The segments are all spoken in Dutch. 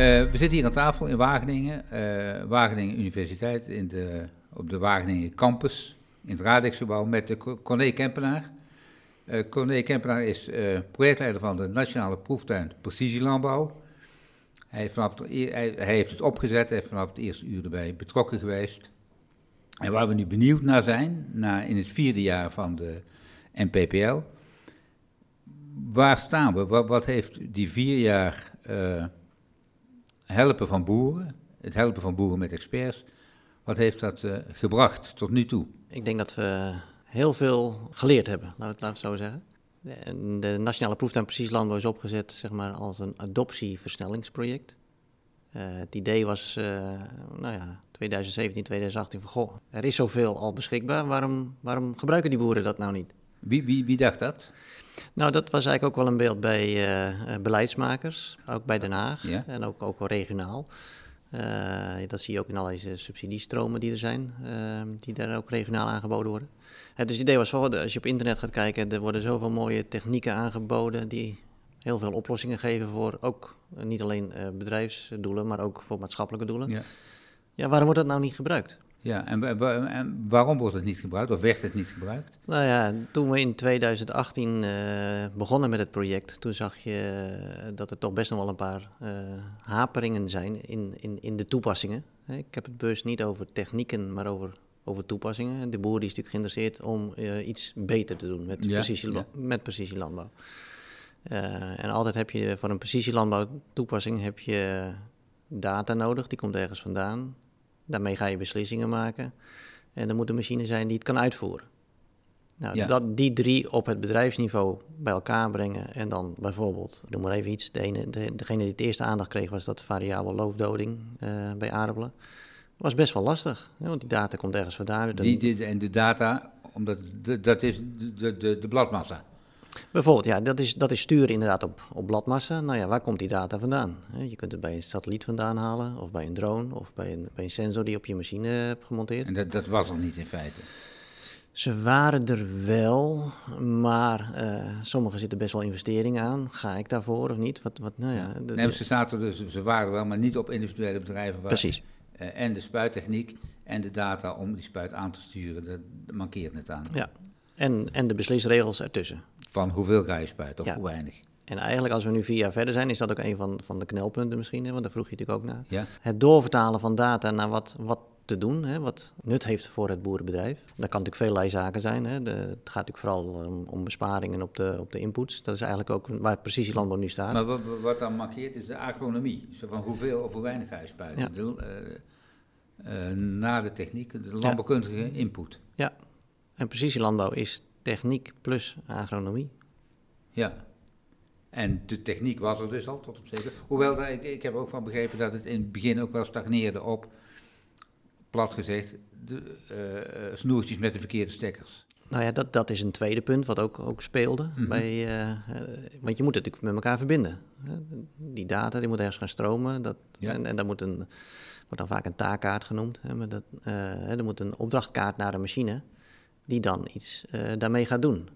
we zitten hier aan tafel in Wageningen, uh, Wageningen Universiteit, in de, op de Wageningen campus, in het Radixgebouw, met Corné Kempenaar. Uh, Kempenaar is projectleider van de Nationale Proeftuin Precisielandbouw. Hij heeft, vanaf hij, hij heeft het opgezet, hij heeft vanaf het eerste uur erbij betrokken geweest. En waar we nu benieuwd naar zijn, na, in het vierde jaar van de NPPL, waar staan we? Wat, heeft die vier jaar helpen van boeren, het helpen van boeren met experts, wat heeft dat uh, gebracht tot nu toe? Ik denk dat we heel veel geleerd hebben, laten we het zo zeggen. De, Nationale Proeftuin Precies Landbouw is opgezet zeg maar, als een adoptieversnellingsproject. Uh, het idee was, uh, nou ja, 2017, 2018, van goh, er is zoveel al beschikbaar, waarom, waarom gebruiken die boeren dat nou niet? Wie, wie, wie dacht dat? Nou, dat was eigenlijk ook wel een beeld bij uh, beleidsmakers, ook bij Den Haag ja. en ook, ook wel regionaal. Uh, dat zie je ook in allerlei subsidiestromen die er zijn, uh, die daar ook regionaal aangeboden worden. dus het idee was van, als je op internet gaat kijken, er worden zoveel mooie technieken aangeboden die heel veel oplossingen geven voor ook niet alleen bedrijfsdoelen, maar ook voor maatschappelijke doelen. Ja. ja, waarom wordt dat nou niet gebruikt? Ja, en, en, waarom wordt het niet gebruikt of werd het niet gebruikt? Nou ja, toen we in 2018 uh, begonnen met het project, toen zag je dat er toch best nog wel een paar uh, haperingen zijn in, in, in de toepassingen. Ik heb het beurs niet over technieken, maar over, over toepassingen. De boer die is natuurlijk geïnteresseerd om uh, iets beter te doen met, Ja, precisie, ja. met precisielandbouw. En altijd heb je voor een precisielandbouw toepassing heb je data nodig, die komt ergens vandaan. Daarmee ga je beslissingen maken. En er moet een machine zijn die het kan uitvoeren. Nou, Ja. dat, die drie op het bedrijfsniveau bij elkaar brengen en dan bijvoorbeeld, ik noem maar even iets, de ene, de, degene die het eerste aandacht kreeg was dat variabel loofdoding eh, bij aardappelen. Was best wel lastig, hè, want die data komt ergens vandaan. Die, die- en de data, omdat de- dat is de, de, de bladmassa. Bijvoorbeeld, ja, dat is, dat is sturen inderdaad op, op bladmassa. Nou ja, waar komt die data vandaan? Je kunt het bij een satelliet vandaan halen, of bij een drone, of bij een, bij een sensor die je op je machine hebt gemonteerd. En dat, dat was er niet in feite. Ze waren er wel, maar eh sommige zitten best wel investeringen aan. Ga ik daarvoor of niet? Wat, wat, nou ja, de- Nee, ze, zaten dus, ze waren wel, maar niet op individuele bedrijven. Waar, precies. eh, en de spuittechniek en de data om die spuit aan te sturen, dat, dat mankeert net aan. Ja. En, en de beslisregels ertussen. Van hoeveel ga je spuiten of Ja. hoe weinig. En eigenlijk als we nu vier jaar verder zijn, is dat ook een van, van de knelpunten misschien, hè, want daar vroeg je natuurlijk ook naar. Ja? Het doorvertalen van data naar wat, wat te doen, hè, wat nut heeft voor het boerenbedrijf. Dat kan natuurlijk veellei zaken zijn. Hè. De, het gaat natuurlijk vooral om, om besparingen op de, op de inputs. Dat is eigenlijk ook waar precisielandbouw nu staat. Maar wat, wat dan markeert is de agronomie. Zo van hoeveel of hoe weinig ga je spuiten. Ja. De, eh, na de techniek, de landbouwkundige input. Ja, en precisielandbouw is techniek plus agronomie. Ja. En de techniek was er dus al tot op zekere. Hoewel, daar- ik, ik heb ook van begrepen dat het in het begin ook wel stagneerde op, plat gezegd, de eh, eh, snoertjes met de verkeerde stekkers. Nou ja, dat, dat is een tweede punt wat ook, ook speelde. Mhm. bij, eh, eh, want je moet het natuurlijk met elkaar verbinden. Die data die moet ergens gaan stromen. Dat, Ja. En, en daar moet een, wordt dan vaak een taakkaart genoemd. Hè, maar dat, eh, er moet een opdrachtkaart naar de machine die dan iets eh, daarmee gaat doen.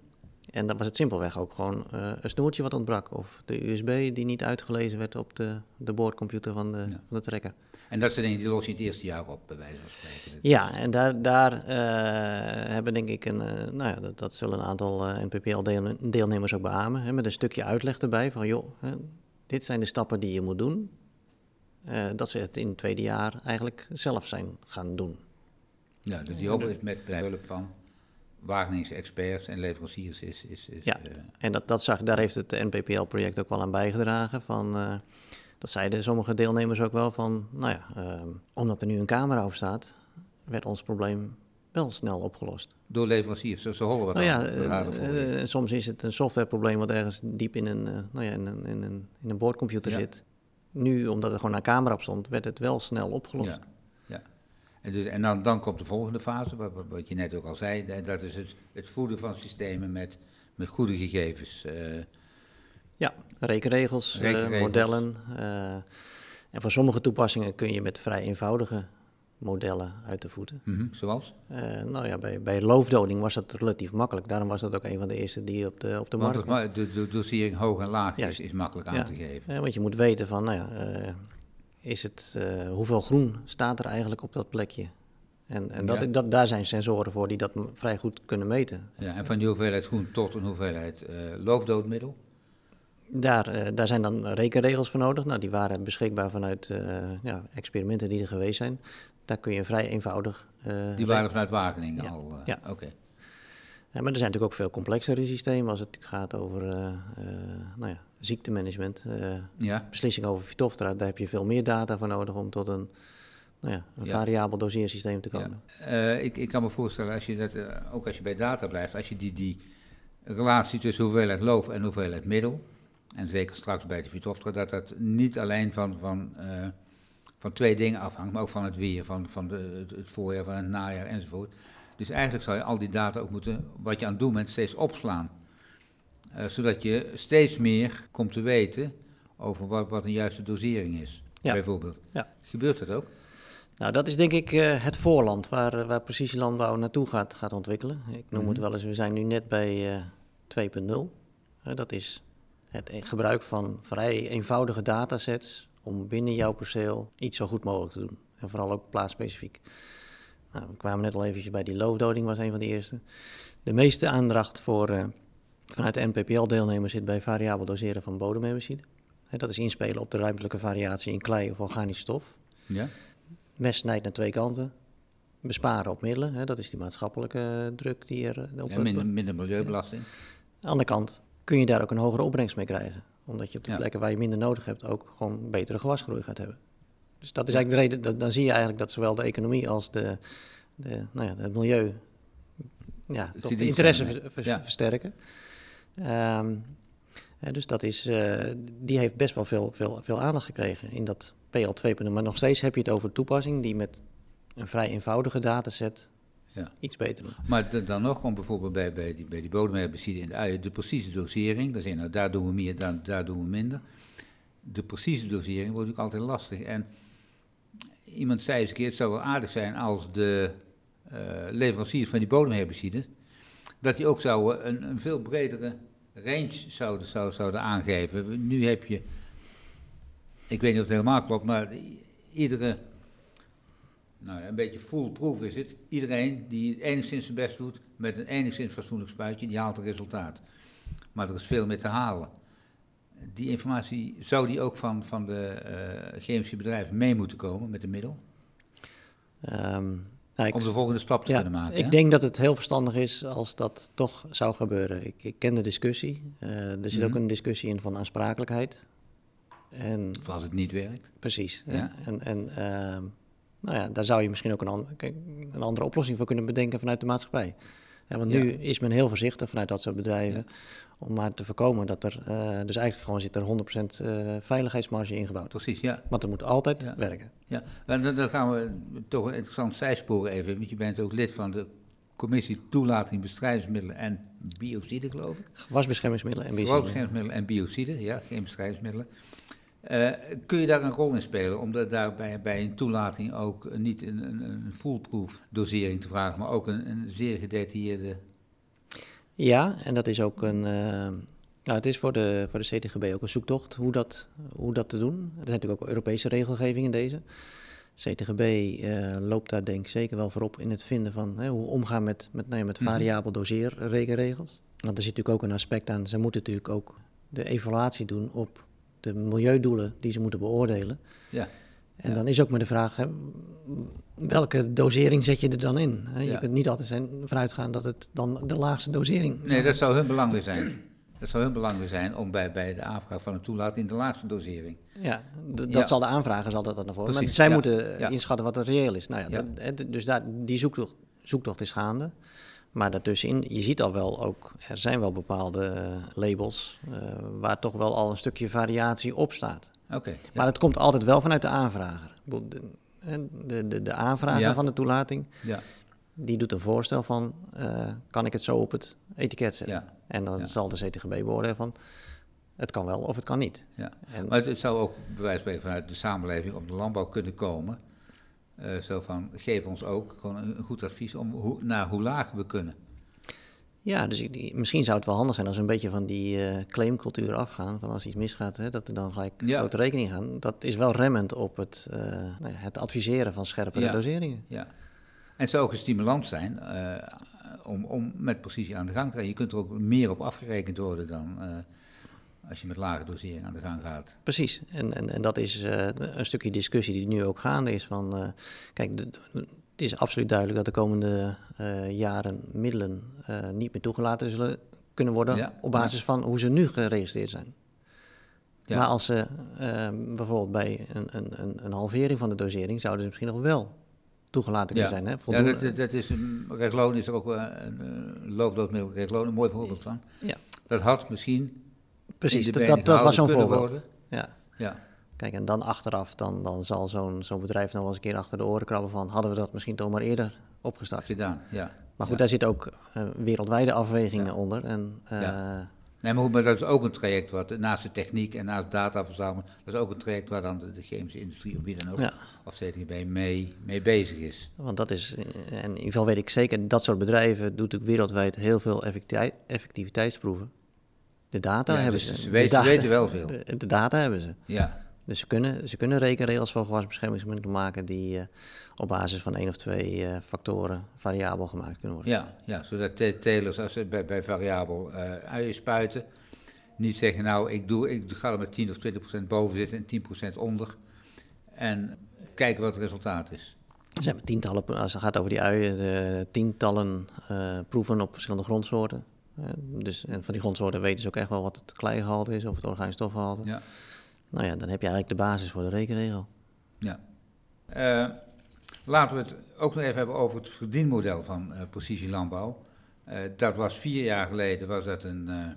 En dan was het simpelweg ook gewoon eh, een snoertje wat ontbrak. Of de USB die niet uitgelezen werd op de, de boordcomputer van de, Ja. van de trekker. En dat zijn dingen die los je het eerste jaar op, bij wijze van spreken. Ja, en daar, daar eh, hebben denk ik een, nou ja, dat, dat zullen een aantal NPPL-deelnemers ook beamen, hè, met een stukje uitleg erbij van, joh, hè, dit zijn de stappen die je moet doen. Dat ze het in het tweede jaar eigenlijk zelf zijn gaan doen. Ja, dus die hulp is met hulp van Wageningse experts en leveranciers is... is, is Ja. eh, En dat, dat zag, daar heeft het NPPL-project ook wel aan bijgedragen. Van, eh, dat zeiden sommige deelnemers ook wel van, nou ja, ehm, omdat er nu een camera op staat, werd ons probleem wel snel opgelost. door leveranciers, ze, ze horen wat Nou ja, eh, soms is het een softwareprobleem wat ergens diep in een, nou ja, in een, in een, in een boordcomputer Ja. zit. Nu, omdat er gewoon een camera op stond, werd het wel snel opgelost. Ja. En, dus, en dan, dan komt de volgende fase, wat, je net ook al zei, dat is het, het voeden van systemen met, met goede gegevens. eh, Ja, rekenregels, eh, modellen. eh, en voor sommige toepassingen kun je met vrij eenvoudige modellen uit de voeten. mhm, zoals? Nou ja, bij, bij loofdoding was dat relatief makkelijk. Daarom was dat ook een van de eerste die op de, op de Want markt ma- de, de dosering hoog en laag is, Juist. is makkelijk aan Ja. te geven. Want je moet weten van, nou ja, is het eh, hoeveel groen staat er eigenlijk op dat plekje. En, en dat, Ja. dat, daar zijn sensoren voor die dat vrij goed kunnen meten. Ja, en van die hoeveelheid groen tot een hoeveelheid eh, loofdoodmiddel. Daar, eh, daar zijn dan rekenregels voor nodig. Nou, die waren beschikbaar vanuit ja, experimenten die er geweest zijn. Daar kun je vrij eenvoudig... Die waren vanuit Wageningen Ja, al. ja. Oké. Ja, maar er zijn natuurlijk ook veel complexere systemen als het gaat over nou ja, ziektemanagement. eh, Ja, beslissing over Phytophthora, daar heb je veel meer data voor nodig om tot een, nou ja, een variabel doseersysteem te komen. Eh, ik, ik kan me voorstellen, als je dat, eh, ook als je bij data blijft, als je die, die relatie tussen hoeveelheid loof en hoeveelheid middel, en zeker straks bij de Phytophthora, dat dat niet alleen van, van, van twee dingen afhangt, maar ook van het weer, van, van de, het, het voorjaar, van het najaar enzovoort. Dus eigenlijk zou je al die data ook moeten, wat je aan het doen bent, steeds opslaan. Eh, zodat je steeds meer komt te weten over wat, wat een juiste dosering is, Ja. bijvoorbeeld. Ja. Gebeurt dat ook? Nou, dat is denk ik eh, het voorland waar, eh, waar precisielandbouw naartoe gaat, gaat ontwikkelen. Ik noem het Mhm. wel eens, we zijn nu net bij eh 2.0. Eh, dat is het e- gebruik van vrij eenvoudige datasets om binnen jouw perceel iets zo goed mogelijk te doen. En vooral ook plaatsspecifiek. Nou, we kwamen net al eventjes bij die loofdoding, was een van de eerste. De meeste aandacht voor, vanuit de NPPL-deelnemers zit bij variabel doseren van bodemherbicide. Dat is inspelen op de ruimtelijke variatie in klei of organische stof. Ja? Mes snijdt naar twee kanten. Besparen op middelen, hè, dat is die maatschappelijke eh, druk die er eh, op Ja, minder, minder milieubelasting. Aan de andere kant kun je daar ook een hogere opbrengst mee krijgen. Omdat je op de Ja. plekken waar je minder nodig hebt ook gewoon betere gewasgroei gaat hebben. Dus dat is eigenlijk de reden, dat, dan zie je eigenlijk dat zowel de economie als de, de, nou ja, het milieu ja, toch de interesse ver- ver- versterken. Ehm, dus dat is, eh, die heeft best wel veel, veel, veel aandacht gekregen in dat PL 2.0. Maar nog steeds heb je het over toepassing die met een vrij eenvoudige dataset Ja. iets beter doen. Maar dan nog, om bijvoorbeeld bij, bij die, bij die bodemherbicide in de uien, de precieze dosering, dan zeg nou, daar doen we meer, daar, daar doen we minder. De precieze dosering wordt natuurlijk altijd lastig. En iemand zei eens een keer, het zou wel aardig zijn als de eh leveranciers van die bodemherbicide, dat die ook zouden een, een veel bredere range zouden, zouden, zouden aangeven. Nu heb je, ik weet niet of het helemaal klopt, maar iedere nou ja, een beetje foolproof is het. Iedereen die enigszins zijn best doet met een enigszins fatsoenlijk spuitje, die haalt een resultaat. Maar er is veel meer te halen. Die informatie zou die ook van, van de eh, chemische bedrijven mee moeten komen met de middel, Ehm, nou, ik- om de volgende stap te ja, kunnen maken. ik hè? denk dat het heel verstandig is als dat toch zou gebeuren. Ik, ik ken de discussie. Eh, er zit ook Mhm. een discussie in van aansprakelijkheid. En Of als het niet werkt. precies. Ja. En, en ehm, nou ja, daar zou je misschien ook een, an- een andere oplossing voor kunnen bedenken vanuit de maatschappij. Ja, want nu is men heel voorzichtig vanuit dat soort bedrijven om maar te voorkomen dat er, eh, dus eigenlijk gewoon zit er 100% eh, veiligheidsmarge ingebouwd. Precies, ja. Want het moet altijd Ja. werken. ja. Dan, dan gaan we toch een interessant zijspoor even, want je bent ook lid van de commissie toelating bestrijdingsmiddelen en biocide, geloof ik. Wasbeschermingsmiddelen en biocide. Gewasbeschermingsmiddelen en biocide, ja, geen bestrijdingsmiddelen. Eh, kun je daar een rol in spelen om da- daar bij, bij een toelating ook niet een, een, een foolproof dosering te vragen, maar ook een, een zeer gedetailleerde... Ja, en dat is ook een. eh, nou, het is voor de, voor de CTGB ook een zoektocht hoe dat, hoe dat te doen. Er zijn natuurlijk ook Europese regelgeving in deze. CTGB eh, loopt daar denk ik zeker wel voorop in het vinden van hè, hoe omgaan met, met, nou ja, met Mhm. variabel doseerrekenregels. Want er zit natuurlijk ook een aspect aan, ze moeten natuurlijk ook de evaluatie doen op de milieudoelen die ze moeten beoordelen. Ja, En Ja. dan is ook maar de vraag, hè, welke dosering zet je er dan in? Hè? Je Ja. kunt niet altijd zijn, vanuit gaan dat het dan de laagste dosering nee, dat zou hun belang weer zijn. Dat zou hun belang weer zijn om bij, bij de aanvraag van een toelating de laagste dosering. Ja, dat Ja. zal de aanvrager zal dat dan naar voren. Maar zij moeten inschatten wat er reëel is. Nou ja, dat- dus daar, die zoektocht, zoektocht is gaande. Maar daartussenin, je ziet al wel ook, er zijn wel bepaalde eh, labels eh, waar toch wel al een stukje variatie op staat. Oké, ja. Maar het komt altijd wel vanuit de aanvrager. De, de, de, de aanvrager Ja. van de toelating, ja, die doet een voorstel van, eh, kan ik het zo op het etiket zetten? ja, En dan zal de CTGB beoordelen van, het kan wel of het kan niet. ja. En, Maar het, zou ook bij wijze van vanuit de samenleving of de landbouw kunnen komen. Eh, zo van, geef ons ook gewoon een, goed advies om hoe, naar hoe laag we kunnen. Ja, dus ik, misschien zou het wel handig zijn als we een beetje van die uh, claimcultuur afgaan. Van als iets misgaat, hè, dat er dan gelijk ja. grote rekening gaan. Dat is wel remmend op het, uh, het adviseren van scherpere doseringen. Ja, en het zou ook een stimulans zijn om, om met precisie aan de gang te gaan. Je kunt er ook meer op afgerekend worden dan als je met lage dosering aan de gang gaat. Precies, en, en, en dat is een stukje discussie die nu ook gaande is. Van, kijk, de, het is absoluut duidelijk dat de komende uh, jaren middelen niet meer toegelaten zullen kunnen worden ja, op basis ja. van hoe ze nu geregistreerd zijn. Ja. Maar als ze uh, bijvoorbeeld bij een, een, een, halvering van de dosering zouden ze misschien nog wel toegelaten kunnen zijn. Hè? Ja, dat, dat is een, Revlon is er ook een, een loofdoodmiddel, een mooi voorbeeld van. Ja. Dat had misschien Precies, dat, dat, dat was zo'n voorbeeld. Worden. Ja. ja. Kijk, en dan achteraf, dan, dan zal zo'n zo'n bedrijf nog wel eens een keer achter de oren krabben van... hadden we dat misschien toch maar eerder opgestart. Gedaan, ja. Maar goed, daar zitten ook uh, wereldwijde afwegingen onder. En, uh, ja. Nee, maar, dat is ook een traject wat naast de techniek en naast data verzamelen... dat is ook een traject waar dan de, de chemische industrie of wie dan ook... Ja. of CTB mee, mee bezig is. Want dat is, en in ieder geval weet ik zeker... dat soort bedrijven doet ook wereldwijd heel veel effectiviteitsproeven. De data hebben dus ze. Ze weten, weten wel veel. De, de, data hebben ze. Ja. Dus ze kunnen, ze kunnen rekenregels voor gewasbeschermingsmiddelen maken die uh, op basis van één of twee uh, factoren variabel gemaakt kunnen worden. Ja, ja zodat telers als ze bij, bij variabel uh, uien spuiten, niet zeggen nou ik, doe, ik ga er met 10 of 20 procent boven zitten en 10% onder en kijken wat het resultaat is. Er zijn tientallen, als het gaat over die uien, de tientallen proeven op verschillende grondsoorten. Dus, en van die grondsoorten weten ze ook echt wel wat het kleigehalte is of het organisch stofgehalte. Ja. Nou ja, dan heb je eigenlijk de basis voor de rekenregel. Ja. Uh, laten we het ook nog even hebben over het verdienmodel van uh, precisielandbouw. Uh, dat was vier jaar geleden was dat een,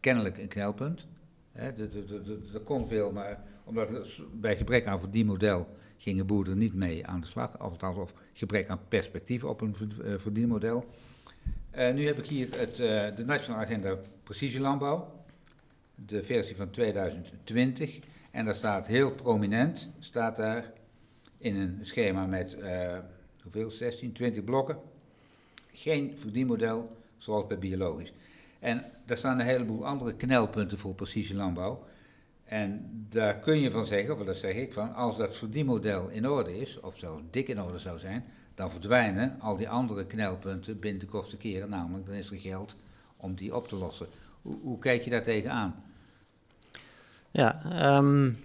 kennelijk een knelpunt. Er kon veel, maar omdat bij gebrek aan verdienmodel gingen boeren niet mee aan de slag. Althans, of gebrek aan perspectief op een verdienmodel. Nu heb ik hier het, de Nationale Agenda Precisielandbouw de versie van 2020. En daar staat heel prominent, staat daar in een schema met uh, hoeveel, 16, 20 blokken. Geen verdienmodel zoals bij biologisch. En daar staan een heleboel andere knelpunten voor precisie landbouw. En daar kun je van zeggen, of dat zeg ik van, als dat verdienmodel in orde is, of zelfs dik in orde zou zijn, dan verdwijnen al die andere knelpunten binnen de kortste keren, namelijk dan is er geld om die op te lossen. Hoe, hoe kijk je daar tegenaan? Ja, um,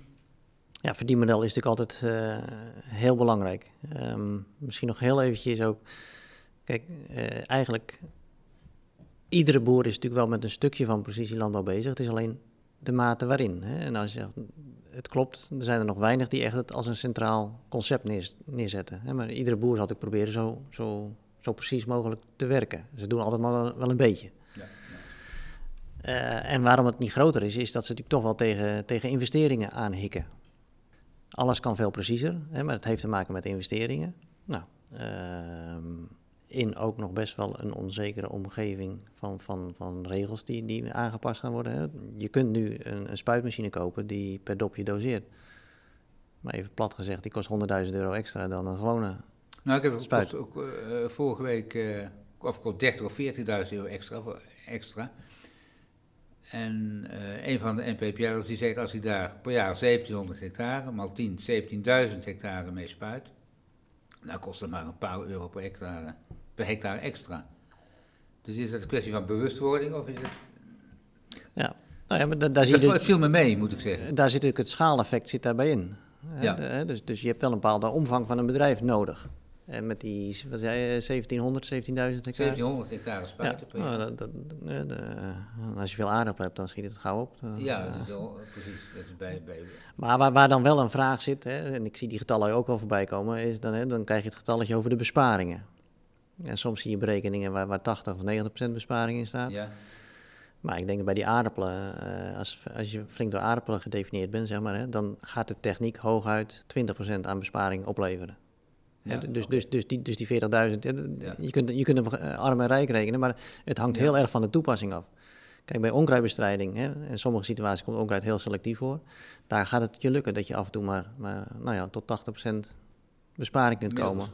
ja, verdienmodel is natuurlijk altijd uh, heel belangrijk. Um, misschien nog heel eventjes ook. Kijk, uh, eigenlijk iedere boer is natuurlijk wel met een stukje van precisielandbouw bezig. Het is alleen de mate waarin. Hè? En als je zegt, het klopt, er zijn er nog weinig die echt het als een centraal concept neer, neerzetten. Hè? Maar iedere boer zal natuurlijk proberen zo, zo, zo precies mogelijk te werken. Ze doen altijd maar wel een beetje. Uh, en waarom het niet groter is, is dat ze natuurlijk toch wel tegen, tegen investeringen aanhikken. Alles kan veel preciezer, hè, maar het heeft te maken met investeringen. Nou, uh, in ook nog best wel een onzekere omgeving van, van, van regels die, die aangepast gaan worden. Hè. Je kunt nu een, een, spuitmachine kopen die per dopje doseert. Maar even plat gezegd, die kost 100.000 euro extra dan een gewone Nou, ik heb het ook, uh, vorige week, uh, of 30 of 40.000 euro extra, extra. En uh, een van de NPPR's die zegt als hij daar per jaar 1700 hectare, maal 10, 17.000 hectare mee spuit, dan kost het maar een paar euro per hectare, per hectare extra. Dus is dat een kwestie van bewustwording of is het... Ja, nou ja, maar da daar zie je... Het viel me mee, moet ik zeggen. Daar zit natuurlijk het schaaleffect zit daarbij in. Ja. dus, dus je hebt wel een bepaalde omvang van een bedrijf nodig. En met die, wat zei je, 1700, 17.000 hectare? 1700 hectare spuiten ja. Oh, dat, dat, als je veel aardappelen hebt, dan schiet het gauw op. ja, uh, precies. Dat is bij, bij... Maar waar, waar dan wel een vraag zit, hè, en ik zie die getallen ook wel voorbij komen, is dan, hè, dan krijg je het getalletje over de besparingen. En soms zie je berekeningen waar, waar 80 of 90% besparing in staat. Ja. Maar ik denk dat bij die aardappelen, uh, als, als je flink door aardappelen gedefinieerd bent, zeg maar, hè, dan gaat de techniek hooguit 20% aan besparing opleveren. Ja, dus, dus, dus die, dus die 40.000, je, kunt, je kunt hem eh, arm en rijk rekenen, maar het hangt heel erg van de toepassing af. Kijk, bij onkruidbestrijding, hè, in sommige situaties komt onkruid heel selectief voor. Daar gaat het je lukken dat je af en toe maar, maar nou ja, tot 80% besparing kunt komen.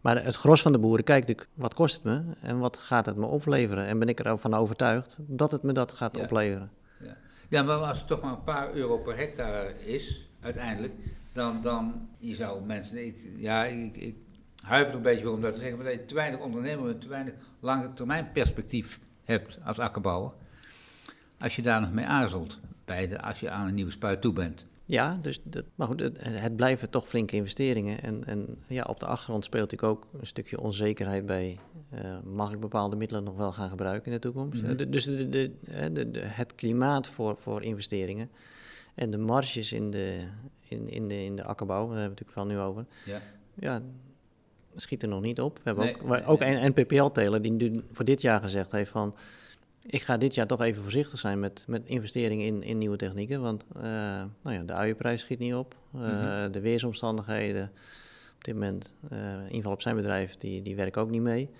Maar het gros van de boeren kijkt natuurlijk, wat kost het me en wat gaat het me opleveren? En ben ik ervan overtuigd dat het me dat gaat opleveren. Ja. ja, maar als het toch maar een paar euro per hectare is, uiteindelijk, dan, dan je zou mensen, ik, ja, ik, ik huiver een beetje voor om dat te zeggen, maar dat je te weinig ondernemer en te weinig lange termijn perspectief hebt als akkerbouwer. Als je daar nog mee aarzelt, bij de, als je aan een nieuwe spuit toe bent. Ja, dus dat, maar goed, het, het, blijven toch flinke investeringen. En, en ja, op de achtergrond speelt natuurlijk ook een stukje onzekerheid bij. Uh, mag ik bepaalde middelen nog wel gaan gebruiken in de toekomst? Mm dus de, de, de, het klimaat voor, voor investeringen en de marges in de, in, in de, in de akkerbouw, daar hebben we het natuurlijk van nu over. Ja. ja, schiet er nog niet op. We hebben ook, ook een NPPL-teler die nu voor dit jaar gezegd heeft van... ik ga dit jaar toch even voorzichtig zijn met, met investeringen in, in nieuwe technieken. Want uh, nou ja, de uienprijs schiet niet op. Uh, De weersomstandigheden op dit moment, uh, in ieder geval op zijn bedrijf, die, die werken ook niet mee.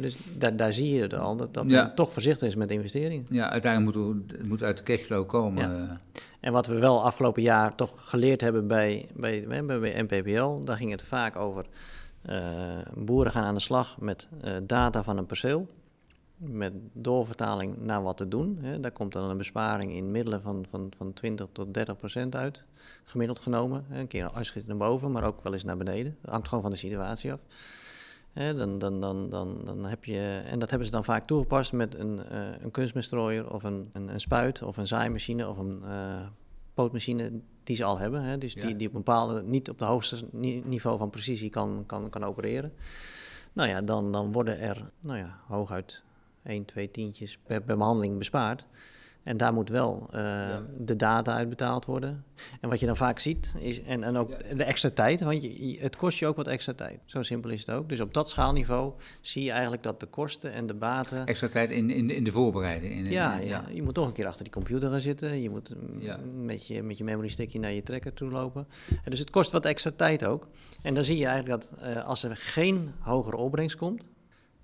dus daar, daar zie je het al, dat, dat men toch voorzichtig is met investeringen. Ja, uiteindelijk moet het moet uit de cashflow komen. En wat we wel afgelopen jaar toch geleerd hebben bij, bij, bij, bij NPPL, daar ging het vaak over boeren gaan aan de slag met data van een perceel, met doorvertaling naar wat te doen. Hè. Daar komt dan een besparing in middelen van, van, van 20 tot 30 procent uit, gemiddeld genomen. Een keer uitschiet naar boven, maar ook wel eens naar beneden. Dat hangt gewoon van de situatie af. Hè, dan, dan, dan, dan, dan heb je, en dat hebben ze dan vaak toegepast met een, uh, een kunstmestrooier of een, een, een, spuit of een zaaimachine of een pootmachine die ze al hebben. Hè, dus die, die op een bepaalde, niet op het hoogste niveau van precisie kan, kan, kan opereren. Nou ja, dan, dan worden er nou ja, hooguit 1, 2 tientjes per, per behandeling bespaard. En daar moet wel uh, de data uitbetaald worden. En wat je dan vaak ziet, is, en, en ook de extra tijd, want je, het kost je ook wat extra tijd. Zo simpel is het ook. Dus op dat schaalniveau zie je eigenlijk dat de kosten en de baten... Extra tijd in, in, in de voorbereiding. In, ja, ja, je moet toch een keer achter die computer gaan zitten. Je moet met, je, met je memory stickje naar je trekker toe lopen. En dus het kost wat extra tijd ook. En dan zie je eigenlijk dat uh, als er geen hogere opbrengst komt,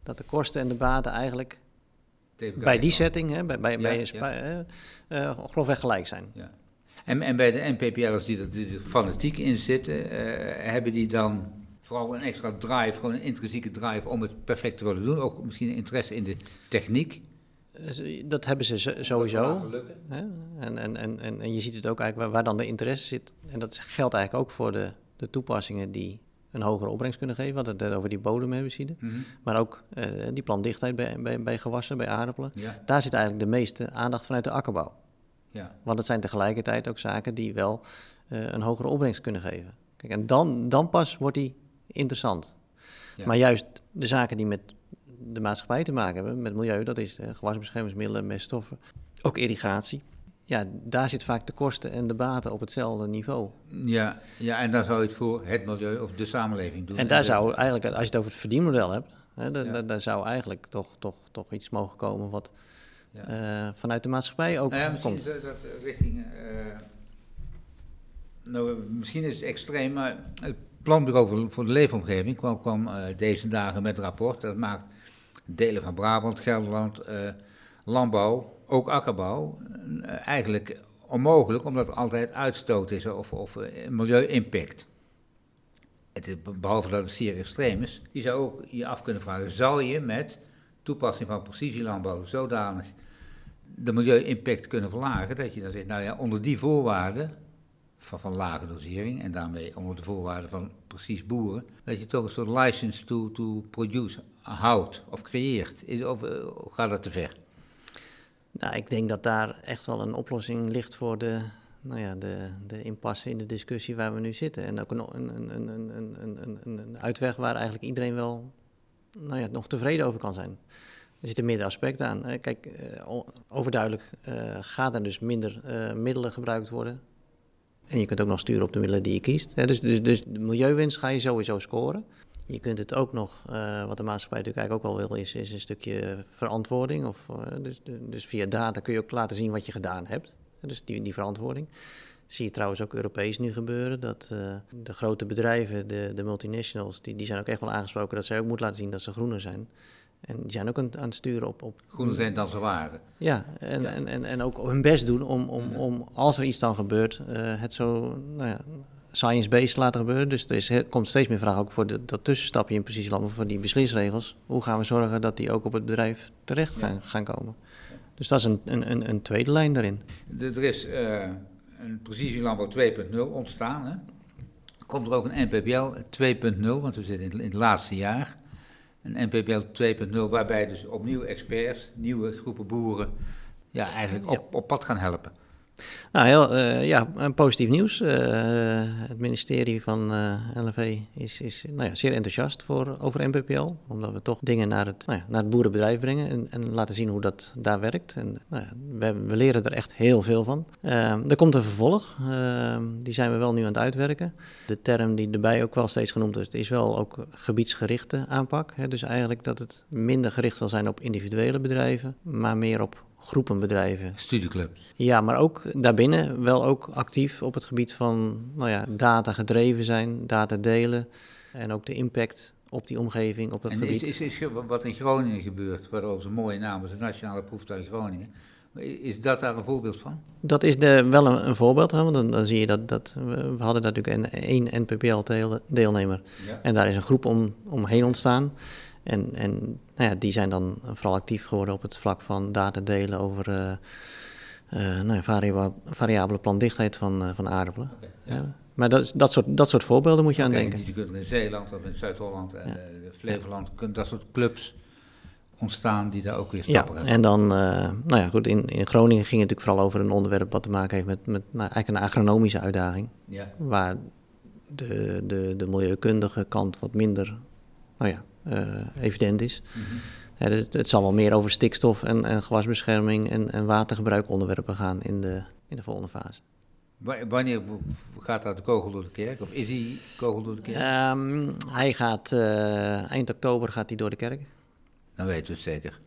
dat de kosten en de baten eigenlijk bij die setting, hè, bij, bij, bij ja. uh, grofweg gelijk zijn. Ja. En, en bij de NPPL'ers die er, die er fanatiek in zitten, uh, hebben die dan vooral een extra drive, gewoon een intrinsieke drive om het perfect te willen doen? Ook misschien interesse in de techniek? Dat hebben ze sowieso. Hè? En, en, en, en, je ziet het ook eigenlijk waar, waar dan de interesse zit. En dat geldt eigenlijk ook voor de, de toepassingen die een hogere opbrengst kunnen geven. We hadden het over die bodemherbicide. Mm Maar ook uh, die plantdichtheid bij, bij, bij gewassen, bij aardappelen. Daar zit eigenlijk de meeste aandacht vanuit de akkerbouw. Ja. Want het zijn tegelijkertijd ook zaken die wel uh, een hogere opbrengst kunnen geven. Kijk, en dan, dan pas wordt die interessant. Ja. Maar juist de zaken die met de maatschappij te maken hebben, met milieu, dat is uh, gewasbeschermingsmiddelen, meststoffen, ook irrigatie ja, daar zit vaak de kosten en de baten op hetzelfde niveau. Ja, ja en dan zou je het voor het milieu of de samenleving doen. En daar zou eigenlijk, als je het over het verdienmodel hebt, hè, dan, dan, zou eigenlijk toch, toch, toch iets mogen komen wat ja. uh, vanuit de maatschappij ook nou ja, misschien komt. Is dat, richting, uh, nou, misschien is het extreem, maar het Planbureau voor, voor de Leefomgeving kwam, kwam uh, deze dagen met een rapport. Dat maakt delen van Brabant, Gelderland, landbouw ook akkerbouw, eh, eigenlijk onmogelijk, omdat er altijd uitstoot is of, of eh, milieu-impact. Behalve dat het zeer extreem is, je zou ook je af kunnen vragen, zou je met toepassing van precisielandbouw zodanig de milieu-impact kunnen verlagen, dat je dan zegt, nou ja, onder die voorwaarden van, lage dosering en daarmee onder de voorwaarden van precies boeren, dat je toch een soort license to, to produce houdt of creëert. Is, of, of eh, gaat dat te ver? Nou, ik denk dat daar echt wel een oplossing ligt voor de, nou ja, de, de impasse in de discussie waar we nu zitten. En ook een, een, een, een, een, een, uitweg waar eigenlijk iedereen wel nou ja, nog tevreden over kan zijn. Er zitten meerdere aspecten aan. Kijk, eh, overduidelijk uh, gaat er dus minder uh, middelen gebruikt worden. En je kunt ook nog sturen op de middelen die je kiest. Dus, dus, dus de milieuwinst ga je sowieso scoren. Je kunt het ook nog, uh, wat de maatschappij natuurlijk eigenlijk ook wel wil, is, is een stukje verantwoording. Of, uh, dus, dus via data kun je ook laten zien wat je gedaan hebt. Dus die, die verantwoording. Zie je trouwens ook Europees nu gebeuren, dat uh, de grote bedrijven, de, de multinationals, die, die zijn ook echt wel aangesproken dat zij ook moeten laten zien dat ze groener zijn. En die zijn ook aan, aan het sturen op... op groener zijn dan ze waren. Ja, en, En, en, en ook hun best doen om, om, om als er iets dan gebeurt, het zo nou ja, science-based laten gebeuren. Dus er is, komt steeds meer vraag ook voor de, dat tussenstapje in precisielandbouw, voor die beslisregels. Hoe gaan we zorgen dat die ook op het bedrijf terecht gaan, gaan komen? Dus dat is een, een, een, tweede lijn daarin. Er is uh, een precisielandbouw 2.0 ontstaan. Hè? Komt er ook een NPBL 2.0, want we zitten in, in het laatste jaar. Een NPBL 2.0 waarbij dus opnieuw experts, nieuwe groepen boeren, ja, eigenlijk op, op pad gaan helpen. Nou, heel, uh, ja, positief nieuws. Uh, het ministerie van uh, eh, LNV is, is nou ja, zeer enthousiast voor, over MPPL. Omdat we toch dingen naar het, nou ja, naar het boerenbedrijf brengen en, en, laten zien hoe dat daar werkt. En, nou ja, we, we, leren er echt heel veel van. er komt een vervolg, die zijn we wel nu aan het uitwerken. De term die erbij ook wel steeds genoemd is, is wel ook gebiedsgerichte aanpak. Hè? Dus eigenlijk dat het minder gericht zal zijn op individuele bedrijven, maar meer op groepen bedrijven. Studieclubs. Ja, maar ook daarbinnen wel ook actief op het gebied van nou ja, data gedreven zijn, data delen en ook de impact op die omgeving, op dat en gebied. Is, is, is, wat in Groningen gebeurt, waarover een mooie naam is, de Nationale Proeftuig Groningen. Is dat daar een voorbeeld van? Dat is de, wel een, een voorbeeld, hè, want dan, dan, zie je dat, dat we, hadden natuurlijk een, één NPPL-deelnemer. En daar is een groep om, omheen ontstaan. En, en nou ja, die zijn dan vooral actief geworden op het vlak van data delen over uh, uh, nou ja, variabele plantdichtheid van, uh, van aardappelen. ja. Maar dat, dat, soort, dat soort voorbeelden moet je aan denken. Je kunt in Zeeland of in Zuid-Holland en. Flevoland, kunt dat soort clubs ontstaan die daar ook weer stappen ja, En dan, nou ja, goed, in, in Groningen ging het natuurlijk vooral over een onderwerp wat te maken heeft met, met nou, eigenlijk een agronomische uitdaging. Ja. Waar de, de, de milieukundige kant wat minder, nou ja, eh, evident is. Mhm. het, het, zal wel meer over stikstof en, en gewasbescherming en, en, watergebruik onderwerpen gaan in de, in de volgende fase. Wanneer gaat dat de kogel door de kerk? Of is die kogel door de kerk? Um, hij gaat uh, eind oktober gaat hij door de kerk. Dan weten we het zeker.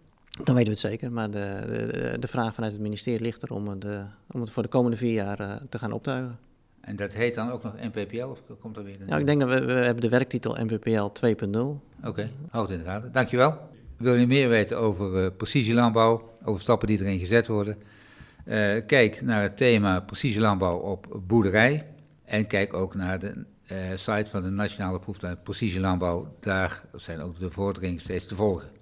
Dan weten we het zeker, maar de, de, de vraag vanuit het ministerie ligt er om het, om het voor de komende vier jaar uh, te gaan optuigen. En dat heet dan ook nog NPPL of komt er weer een... Nou, ik denk dat we, we hebben de werktitel NPPL 2.0. Oké, okay, houd in de gaten. Dankjewel. Wil je meer weten over uh, precisielandbouw, over stappen die erin gezet worden? Uh, kijk naar het thema precisielandbouw op boerderij. En kijk ook naar de uh, site van de Nationale Proeftuin Precisielandbouw. Daar zijn ook de vorderingen steeds te volgen.